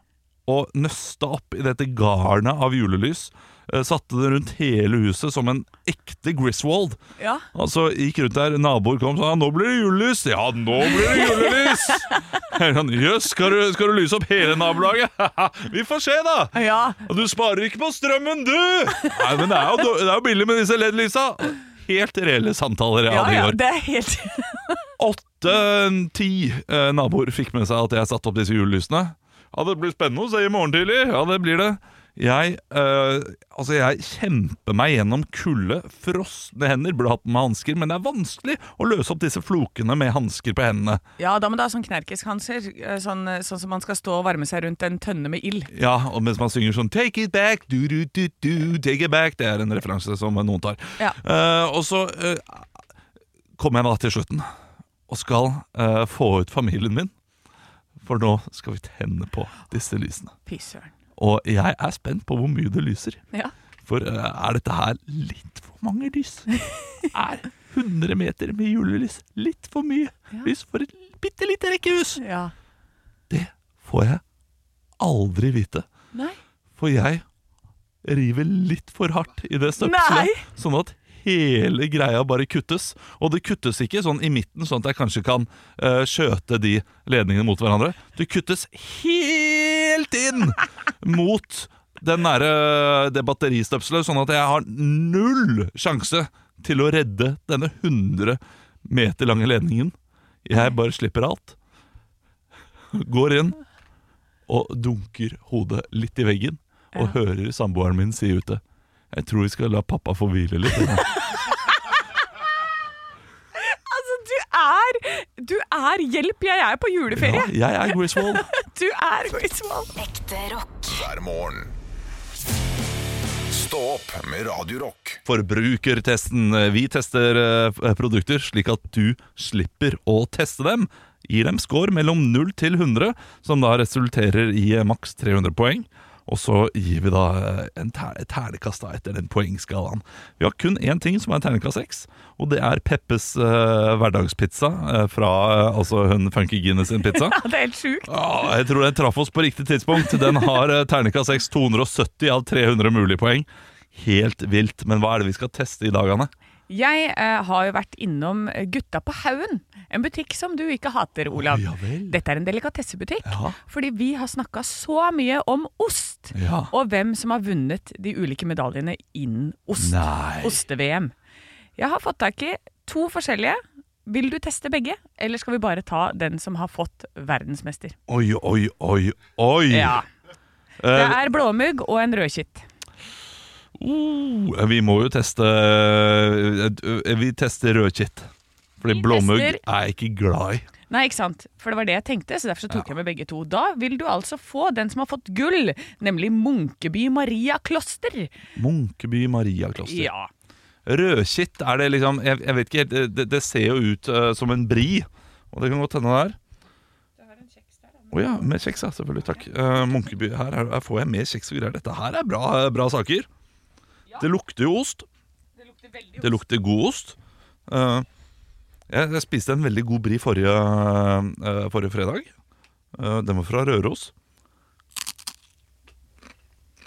og nøsta opp i dette garnet av julelys. Eh, satte det rundt hele huset som en ekte Griswold. Ja. Altså, gikk rundt der, Naboer kom og sa 'nå blir det julelys'. Ja, nå blir det julelys! [LAUGHS] Jeg sånn, Jøss, skal, du- skal du lyse opp hele nabolaget? [LAUGHS] Vi får se, da! ja. Og du sparer ikke på strømmen, du! Nei, men det er jo, det er jo billig med disse LED-lysa. Helt reelle samtaler jeg Ja, hadde i ja, går. det er helt [LAUGHS] Åtte-ti eh, naboer fikk med seg at jeg satte opp disse julelysene. Ja, Det blir spennende å se i morgen tidlig. Ja, det blir det. Jeg, eh, altså jeg kjemper meg gjennom kulde, frosne hender. Burde hatt med hansker, men det er vanskelig å løse opp disse flokene med hansker på hendene. Ja, da må du ha sånn knerkeshanser, eh, sånn, sånn som man skal stå og varme seg rundt en tønne med ild. Ja, og mens man synger sånn Take it back, du, du, du, du, take it back Det er en referanse som noen tar Ja. Eh, Og så eh, kommer jeg da til slutten Og skal eh, få ut familien min For nå skal vi tenne på disse lysene Fy. Og jeg er spent på hvor mye det lyser Ja. For eh, er dette her litt for mange lys? [LAUGHS] er 100 meter med julelys litt for mye lys for et bitte lite rekkehus? ja. Det får jeg aldri vite Nei. For jeg river litt for hardt i det Nei! støpselet, sånn at hele greia bare kuttes. Og det kuttes ikke sånn i midten, sånn at jeg kanskje kan uh, skjøte de ledningene mot hverandre. Det kuttes helt inn mot den nære, det batteristøpselet, sånn at jeg har null sjanse til å redde denne 100 meter lange ledningen. Jeg bare slipper alt. Går inn og dunker hodet litt i veggen og hører samboeren min si ute Jeg tror vi skal la pappa få hvile litt. Altså, du er Du er Hjelp, jeg er på juleferie! Ja, jeg er Griswold. [LAUGHS] Du er Griswold! Ekte rock. hver morgen. Stå opp med Radiorock. Forbrukertesten. Vi tester eh, produkter slik at du slipper å teste dem. Gir dem score mellom 0 til 100, som da resulterer i maks 300 poeng. Og så gir vi da eh, en ter ternekast etter den poengskalaen. Vi har kun én ting som er ternekast 6, og det er Peppes uh, hverdagspizza uh, fra uh, altså hun Funky Guinness sin pizza. [LAUGHS] Ja, det er helt sjukt. Ah, jeg tror den traff oss på riktig tidspunkt. Den har uh, ternekast 6 270 av 300 mulige poeng. Helt vilt. Men hva er det vi skal teste i dag, Anne? Jeg eh, har jo vært innom Gutta på haugen, en butikk som du ikke hater, Olav. ja vel. Dette er en delikatessebutikk, Ja. fordi vi har snakka så mye om ost. Ja. Og hvem som har vunnet de ulike medaljene innen ost. Nei. Oste-VM. Jeg har fått tak i to forskjellige. Vil du teste begge, eller skal vi bare ta den som har fått verdensmester? Oi, oi, oi, oi! Ja. Det Eh, er blåmugg og en rødkitt. Oh, vi må jo teste eh, Vi tester rødkitt. Fordi Vi blåmugg tester- er jeg ikke glad i. Nei, ikke sant? For det var det jeg tenkte, så derfor så tok jeg med begge to. Da vil du altså få den som har fått gull, nemlig Munkeby Maria Kloster. Munkeby Maria Kloster. Ja. Rødkitt, er det liksom Jeg, jeg vet ikke helt det, det ser jo ut uh, som en bri. Og det kan godt hende det er. Å ja, med kjeks, ja. Selvfølgelig. Takk. Uh, Munkeby, her, er, her får jeg mer kjeks og greier. Dette her er bra, bra saker. Det lukter jo ost. Det lukter veldig Det lukter god ost. Eh, jeg, jeg spiste en veldig god brie forrige, eh, forrige fredag. Eh, den var fra Røros.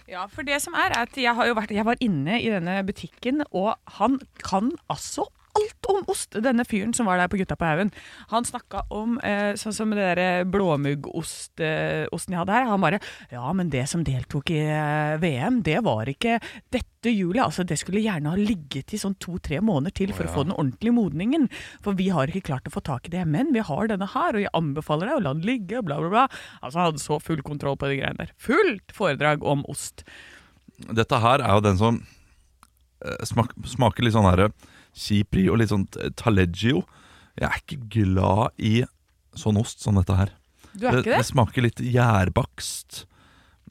Ja, for det som er, er at jeg, har jo vært, jeg var inne i denne butikken, og han kan altså alt om ost, denne fyren som var der på Gutta på haugen. Han snakka om eh, sånn som det der blåmuggosten eh, osten jeg hadde her. Han bare Ja, men det som deltok i eh, VM, det var ikke dette hjulet. Altså, det skulle gjerne ha ligget i sånn to-tre måneder til for å få den ordentlige modningen. For vi har ikke klart å få tak i det, men vi har denne her, og jeg anbefaler deg å la den ligge, bla, bla, bla. Altså, han hadde så full kontroll på de greiene der. Fullt foredrag om ost. Dette her er jo den som eh, smak, smaker litt sånn her kjip og litt sånn taleggio. Jeg er ikke glad i sånn ost som dette her. Du er ikke det det? smaker litt gjærbakst.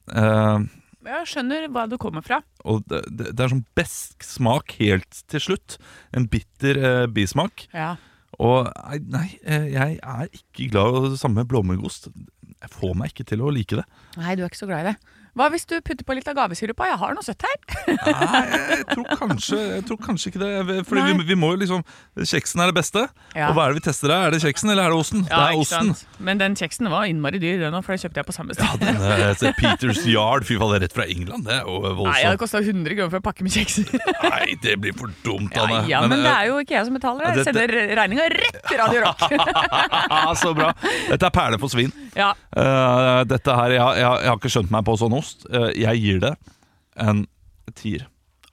Uh, Jeg skjønner hva du kommer fra. og det, det, det er sånn besk smak helt til slutt. En bitter uh, bismak. Ja. Og nei, jeg er ikke glad i det samme blåmuggost. Jeg får meg ikke til å like det. Nei, du er ikke så glad i det. Hva hvis du putter på litt av gavesirupa? Jeg har noe søtt her. Nei, jeg tror kanskje, jeg tror kanskje ikke det. Fordi vi, vi må jo liksom Kjeksen er det beste. Ja. Og hva er det vi tester her? Er det kjeksen eller er det osten? det er osten. sant? Men den kjeksen var innmari dyr, den òg, for det kjøpte jeg på samme sted. Ja, Den, [LAUGHS] er Peters Yard, fy faen, det er rett fra England. Det Og Nei, det kosta 100 kroner for en pakke med kjekser. Nei, det blir for dumt, Anne. ja, men det eh, er jo ikke jeg som betaler det. Jeg sender regninga rett til Radio Rock. [LAUGHS] Så bra. Dette er perle for svin. Ja, Uh, dette her, jeg, jeg, jeg har ikke skjønt meg på sånn ost. Uh, jeg gir det en tier.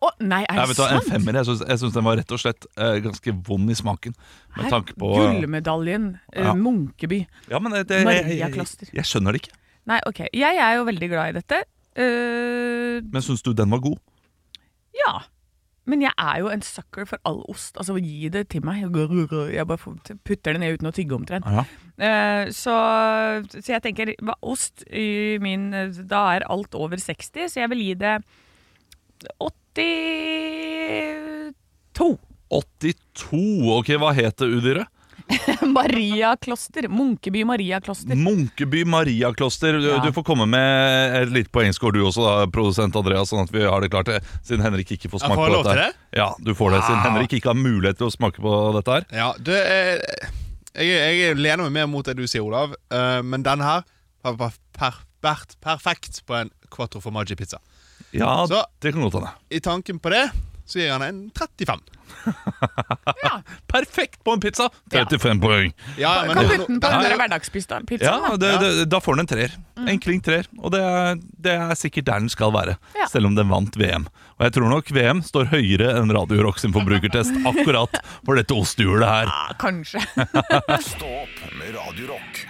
Å, nei, er det sant? En femmer. Jeg syns, jeg syns den var rett og slett uh, ganske vond i smaken. Med Her, tanke på Gullmedaljen, Ja. Munkeby. ja, men det, det, jeg, jeg, jeg skjønner det ikke. Nei, ok. Jeg er jo veldig glad i dette. Men syns du den var god? ja. Men jeg er jo en sucker for all ost. Altså, gi det til meg. Jeg bare putter det ned uten å tygge omtrent. Ja. Eh, så, så jeg tenker ost i min Da er alt over 60, så jeg vil gi det 82. 82. Ok, hva het det udyret? [LAUGHS] Mariakloster. Munkeby Mariakloster. Munkeby Mariakloster. Du, Ja. du får komme med et lite poengscore du også, da, produsent Andreas, sånn at vi har det klart. eh, Siden Henrik ikke får smake får på dette. her. Ja, du får det. Siden Wow. Henrik ikke har mulighet til å smake på dette her. Ja, det er, jeg, jeg lener meg mer mot det du sier, Olav. uh, men den her har vært per, vært perfekt på en quattro formaggi-pizza. Ja, Så- det kan godt hende. I tanken på det så gir han en 35. Perfekt på en pizza! 35 poeng. Ja, men Kan putte den på den er der hverdagspizzaen. Ja, da. det, Ja. det, Da får den en treer. En klink treer. Og det er, det er sikkert der den skal være, Ja. selv om den vant VM. Og jeg tror nok VM står høyere enn Radio Rock sin forbrukertest akkurat for dette ostehjulet her. Ja, kanskje. [LAUGHS] Stå opp med Radio Rock.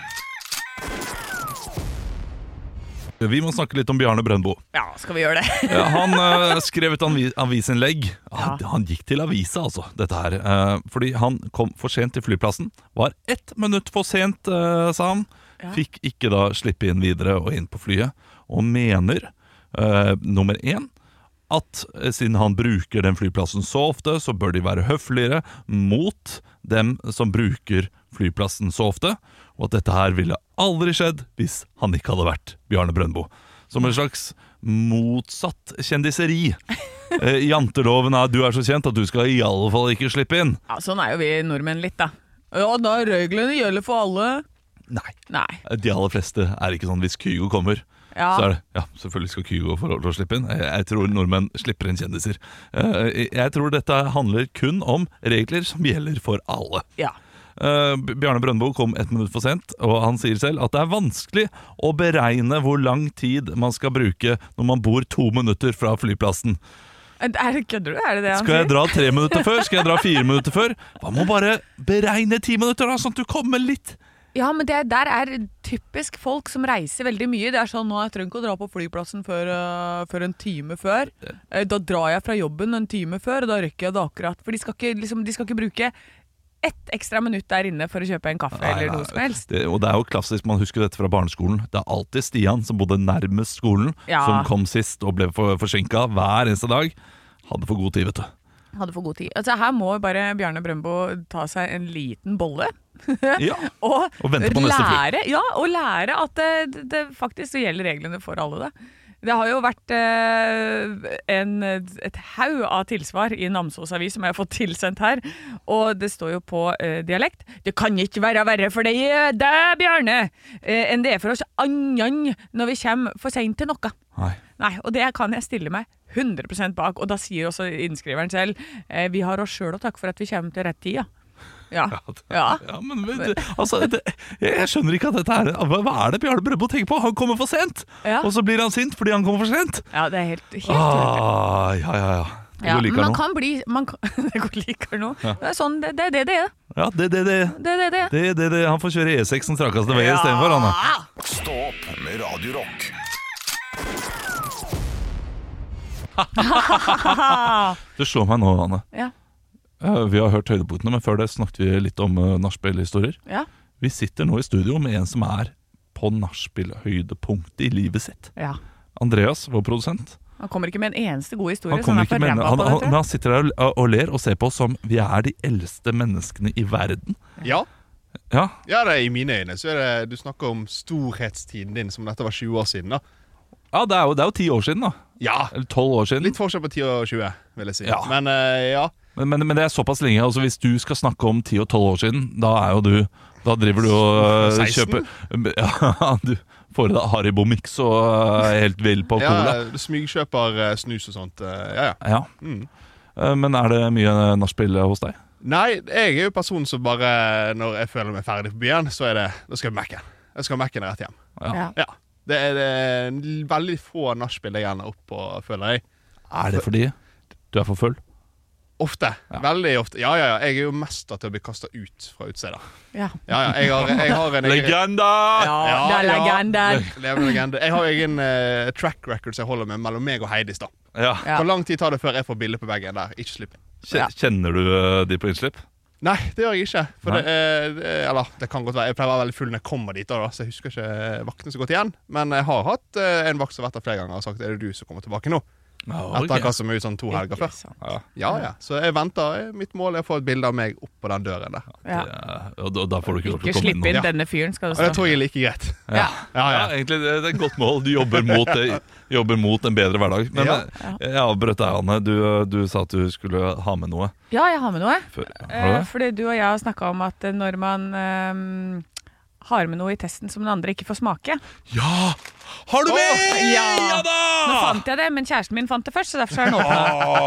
Vi må snakke litt om Bjarne Brøndbo. Ja, skal vi gjøre det? Han uh, [LAUGHS] skrev et anvi avisinnlegg. Han, Ja. han gikk til avisa, altså, dette her. Uh, fordi han kom for sent til flyplassen. Var ett minutt for sent, uh, sa han. Ja. Fikk ikke da slippe inn videre og inn på flyet. Og mener, nummer én, at siden han bruker den flyplassen så ofte, så bør de være høfligere mot dem som bruker flyplassen så ofte. Og at dette her ville aldri skjedd hvis han ikke hadde vært Bjarne Brøndbo. Som en slags motsatt kjendiseri. [LAUGHS] Eh, Janteloven er 'du er så kjent at du skal i alle fall ikke slippe inn'. Ja, Sånn er jo vi nordmenn litt, da. Ja, da reglene gjelder for alle. Nei. Nei. De aller fleste er ikke sånn hvis Kygo kommer. Ja. Så er det, ja, Selvfølgelig skal Kygo få lov til å slippe inn. Jeg, jeg tror nordmenn slipper inn kjendiser. Eh, Jeg tror dette handler kun om regler som gjelder for alle. ja. B- Bjarne Brøndbo kom ett minutt for sent, og han sier selv at det er vanskelig å beregne hvor lang tid man skal bruke når man bor to minutter fra flyplassen. Er det kødder du? Er det det han Skal jeg dra tre minutter før? Skal jeg dra fire minutter før? Hva med å bare beregne ti minutter, da, sånn at du kommer litt Ja, men det der er typisk folk som reiser veldig mye. Det er sånn, nå jeg trenger ikke å dra på flyplassen før, uh, før en time før. Uh, Da drar jeg fra jobben en time før, og da rekker jeg det akkurat. For de skal ikke, liksom, de skal ikke bruke ett ekstra minutt der inne for å kjøpe en kaffe Nei, eller nei, noe som helst. Det, og det er jo klassisk, man husker dette fra barneskolen. Det er alltid Stian som bodde nærmest skolen, Ja. som kom sist og ble for, forsinka hver eneste dag. Hadde for god tid, vet du. Hadde for god tid. Altså, her må bare Bjarne Brøndbo ta seg en liten bolle. [LAUGHS] Ja. Og, Og lære, Ja, og lære at det, det faktisk gjelder reglene for alle. Det. Det har jo vært eh, en, et haug av tilsvar i Namsos avis som jeg har fått tilsendt her, og det står jo på eh, dialekt. Det kan ikke være verre for deg, deg, Bjarne, eh, enn det er for oss annen når vi kommer for seint til noe. Nei. Nei, og det kan jeg stille meg 100% bak, og da sier også innskriveren selv eh, vi har oss sjøl å takke for at vi kommer til rett tid, ja. Ja. ja. Ja, men vet altså, det, jeg skjønner ikke at dette er hva, er det Bjarne Brøndbo tenker på? Han kommer for sent! Ja. Og så blir han sint fordi han kommer for sent! Ja, det er helt, helt. Ah, ja, ja, ja. Det Ja, men man nå. kan bli man kan, [LAUGHS] Det går likere nå. Det er sånn, det, det er det det er. Ja, det, det, det. Det er det det. Det, det, det. Han får kjøre E6 som trakkaste vei istedenfor, han. da. Stå opp med Radio Rock. [LAUGHS] Det slår meg nå, Anne. Ja. Eh, Vi har hørt høydepunktene, men før det snakket vi litt om uh, nachspiel-historier. Ja. Vi sitter nå i studio med en som er på nachspiel-høydepunktet i livet sitt. ja. Andreas, vår produsent. Han kommer ikke med en eneste god historie. Han han kommer er ikke med, han, det, men han sitter der og, og ler og ser på oss som vi er de eldste menneskene i verden. Ja. Ja, ja, det er i mine øyne så er det Du snakker om storhetstiden din som dette var 20 år siden. da ja det er jo det er jo ti år siden, da. Ja, Eller tolv år siden. Litt forskjell på 10 og 20, vil jeg si. Ja. Men uh, ja. Men, men, men det er såpass lenge. Altså Hvis du skal snakke om 10 og 12 år siden, da er jo du Da driver du og øh, 16? kjøper [LAUGHS] Ja, du får i deg Haribo Mix og er helt vill på cola. ja Smygkjøper eh, snus og sånt. eh, ja, ja. Ja. Mm. Eh, Men er det mye nachspiel hos deg? Nei, jeg er jo personen som bare Når jeg føler meg ferdig på byen, så er det Da skal jeg Mac-en. Jeg skal ha Mac-en rett hjem. Ja. Ja. Det er, det veldig få nachspiel jeg ender opp på, føler jeg. Er det fordi du er for full? Ofte. Veldig ofte. Ja, ja, ja. Jeg er jo mester til å bli kasta ut fra utestedet. Ja. Ja, ja. Jeg har, jeg har en egen Legenda! Ja, Ja, det er ja. levende legende. Jeg har egen uh, track record som jeg holder med mellom meg og Heidis. da Ja. Ja. Hvor lang tid tar det før jeg får bilde på veggen der? Ikke slipp. Kjenner du uh, de på innslipp? Nei, det gjør jeg ikke. For det, uh, eller, det kan godt være Jeg pleier å være veldig full når jeg kommer dit, da, så jeg husker ikke vaktene så godt igjen. Men jeg har hatt en vakt som har vært der flere ganger og sagt er det du som kommer tilbake nå. Etter hva som er ut sånn to helger før. Ja. Ja, ja. Så jeg venter. Mitt mål er å få et bilde av meg opp på den døren der. Ja. Ja, og da, da får du ikke lov til Ikke å komme slipp inn inn denne fyren, skal du si. det tror jeg er like greit. Ja. Ja, Ja, ja. egentlig det, er et godt mål. Du jobber mot, jobber mot en bedre hverdag. Men Ja. eh, jeg avbrøt deg, Anne. Du, du sa at du skulle ha med noe. Ja, jeg har med noe. Før. Har du Eh, fordi du og jeg har snakka om at eh, når man eh, har med noe i testen som den andre ikke får smake Ja! Har du med?! Ja. da! Nå fant jeg det, men kjæresten min fant det først, så derfor er den åpna.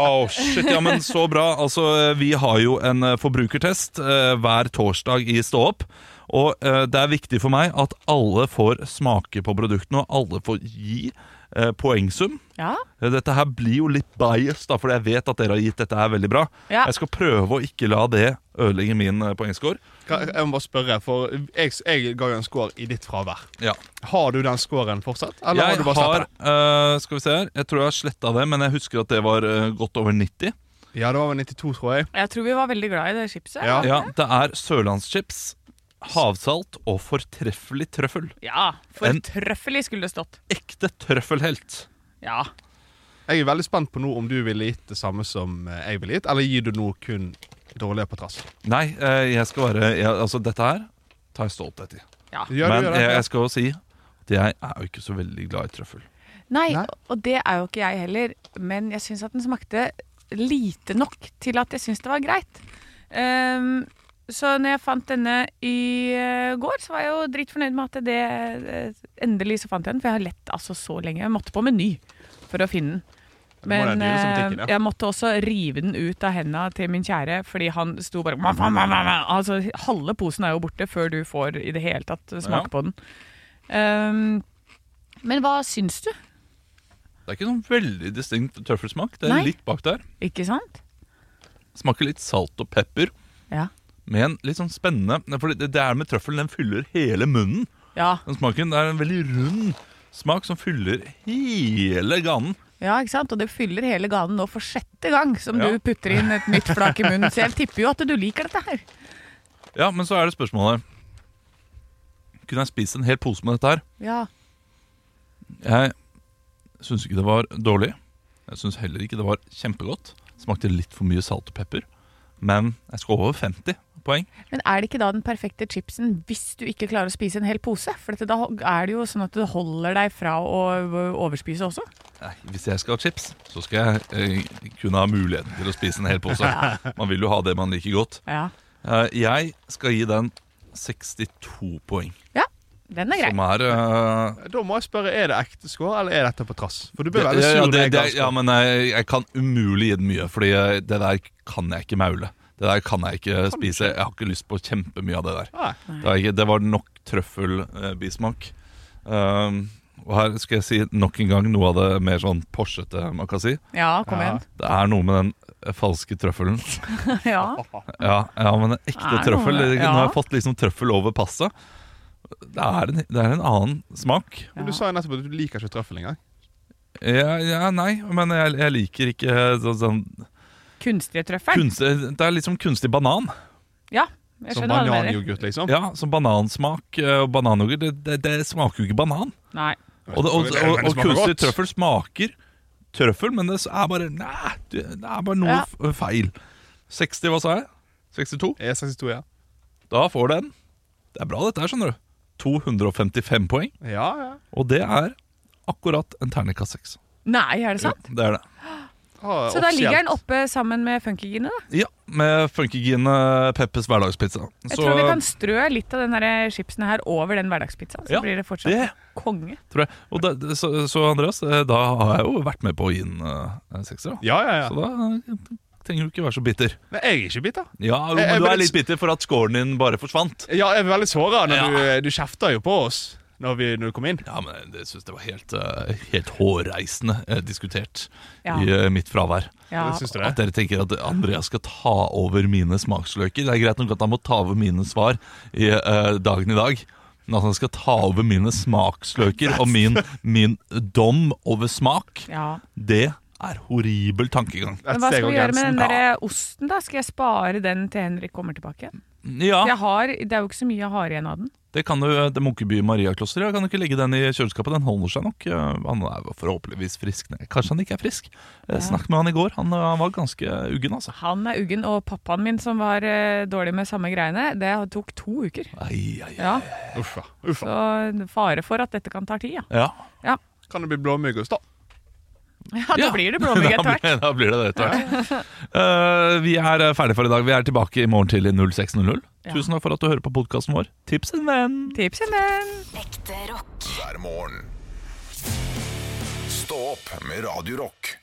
Oh, shit, ja, men Så bra. Altså, Vi har jo en eh, forbrukertest eh, hver torsdag i Stå opp. Og eh, det er viktig for meg at alle får smake på produktene, og alle får gi eh, poengsum. Ja. Eh, Dette her blir jo litt bias, da, for jeg vet at dere har gitt dette her veldig bra. Ja. Jeg skal prøve å ikke la det ødelegge min eh, poengscore. Kan- Jeg må bare spørre, for jeg, jeg ga jo en score i ditt fravær. Ja. Har du den scoren fortsatt? Eller har Jeg du bare har slettet eh, Skal vi se her. Jeg tror jeg har sletta det, men jeg husker at det var eh, godt over 90. Ja, det var vel 92, tror jeg. Jeg tror vi var veldig glad i det chipset. Ja. Ja, Det er sørlandschips, havsalt og fortreffelig trøffel. Ja, Fortrøffelig skulle det stått. Ekte trøffelhelt. Ja. Jeg er veldig spent på nå om du ville gitt det samme som eh, jeg ville gitt, eller gir du nå kun dårligere på trass? Nei, eh, jeg skal være jeg, Altså, dette her tar jeg stolthet i. ja. Gjør Men gjør det? jeg, jeg skal jo si at jeg er jo ikke så veldig glad i trøffel. Nei, Nei. og det er jo ikke jeg heller, men jeg syns at den smakte lite nok til at jeg syns det var greit. Ehm, så når jeg fant denne i eh, går, så var jeg jo dritfornøyd med at det eh, Endelig så fant jeg den, for jeg har lett altså så lenge. Jeg måtte på Meny for å finne den. Men den butikken, eh, ja. jeg måtte også rive den ut av hendene til min kjære, fordi han sto bare. Altså, Halve posen er jo borte før du får i det hele tatt smake Ja. på den. Um, men hva syns du? Det er ikke noen veldig distinkt trøffelsmak. Det er Nei. litt bak der. Ikke sant? Smaker litt salt og pepper. Ja. Med en litt sånn spennende For det det er med trøffelen, den fyller hele munnen. Ja, Den smaken det er en veldig rund smak som fyller hele ganen. ja, ikke sant? Og det fyller hele ganen nå for sjette gang som Ja. du putter inn et nytt flak i munnen. Så jeg tipper jo at du liker dette her. Ja, men så er det spørsmålet Kunne jeg spist en hel pose med dette her? Ja. Jeg syns ikke det var dårlig. Jeg syns heller ikke det var kjempegodt. Smakte litt for mye salt og pepper. Men jeg skal over 50 poeng. Men er det ikke da den perfekte chipsen hvis du ikke klarer å spise en hel pose? For dette, da er det jo sånn at det holder deg fra å overspise også. Nei, hvis jeg skal ha chips, så skal jeg eh, kunne ha muligheten til å spise en hel pose. Man vil jo ha det man liker godt. Ja. Eh, jeg skal gi den 62 poeng. ja. Den er grei. Som er uh, Da må jeg spørre, er det ekte score, eller er dette på trass? For du det, veldig sur. ja, det, det, ja, men jeg, jeg kan umulig gi den mye, Fordi det der kan jeg ikke maule. Det der kan jeg ikke spise. Jeg har ikke lyst på kjempemye av det der. Nei. Det, var ikke, det var nok trøffelbismak. Um, og her skal jeg si nok en gang noe av det mer sånn Porsete man kan si. Ja, kom Ja. igjen. Det er noe med den eh, falske trøffelen. [LAUGHS] Ja. Ja, ja men en ekte trøffel. Nå har jeg fått liksom trøffel over passet. Det er en, det er en annen smak. Men Du sa jo nettopp at du liker ikke trøffel engang. Ja, ja nei, men jeg, jeg liker ikke sånn, sånn Kunstige trøffel. Kunst, Det er litt som kunstig banan. Ja, jeg Som skjønner hva du mener. bananyoghurt, liksom. Ja, som banansmak eh, og bananyoghurt. Det, det, det smaker jo ikke banan. Nei. Og, det, og, og, og kunstig trøffel smaker trøffel, men det er bare Nei, det, det er bare noe Ja. f- feil. 60, hva sa jeg? 62? E62, ja. Da får den Det er bra, dette her, skjønner du. 255 poeng. Ja, ja. Og det er akkurat en terningkast 6. Nei, er det sant? Det er det. Så da ligger den oppe sammen med funkygine, da? Ja, med Funkygine Peppes hverdagspizza. Jeg tror vi kan strø litt av den chipsen her over den hverdagspizzaen, så Ja, blir det fortsatt det konge. tror jeg. Og da, så, så Andreas, eh, da har jeg jo vært med på å gi den uh, sekser. da. Ja, ja, ja. Så da eh, trenger du ikke være så bitter. Men jeg er ikke bitter. Ja, Jeg- jeg men du er litt bitter for at scoren din bare forsvant. Ja, jeg er veldig såra når Ja. du, du kjefter jo på oss. Når, vi, når du kom inn. Ja, men det synes jeg var helt, uh, helt hårreisende uh, diskutert Ja. i uh, mitt fravær. Ja. Syns du At dere tenker at Andreas skal ta over mine smaksløker. Det er greit nok at han må ta over mine svar i dagen i dag. Men at han skal ta over mine smaksløker og min, min dom over smak, Ja. det er horribel tankegang. Men hva skal vi gjøre med den der der osten, da? Skal jeg spare den til Henrik kommer tilbake? Ja, Jeg har, det er jo ikke så mye jeg har igjen av den. det kan jo det Munkeby Mariaklosteret. Kan du ikke legge den i kjøleskapet? Den holder seg nok. Eh, Han er forhåpentligvis frisk. Nei, Kanskje han ikke er frisk. Ja. Snakk med han i går. Han, eh, han var ganske uggen, altså. Han er uggen, og pappaen min som var eh, dårlig med samme greiene, det tok to uker. Ai, ai, ai. Ja, Uffa. Uffa. Så fare for at dette kan ta tid, ja. Ja. Kan det bli blåmuggost, da? Ja, da blir det blåmugg [LAUGHS] etter hvert. Da blir det det etter hvert. Uh, [LAUGHS] vi er eh, ferdige for i dag. Vi er tilbake i morgen til 06.00. Ja. Tusen takk for at du hører på podkasten vår. Tips en venn! Tips en venn! Ekte rock. hver morgen. Stå opp med Radio Rock.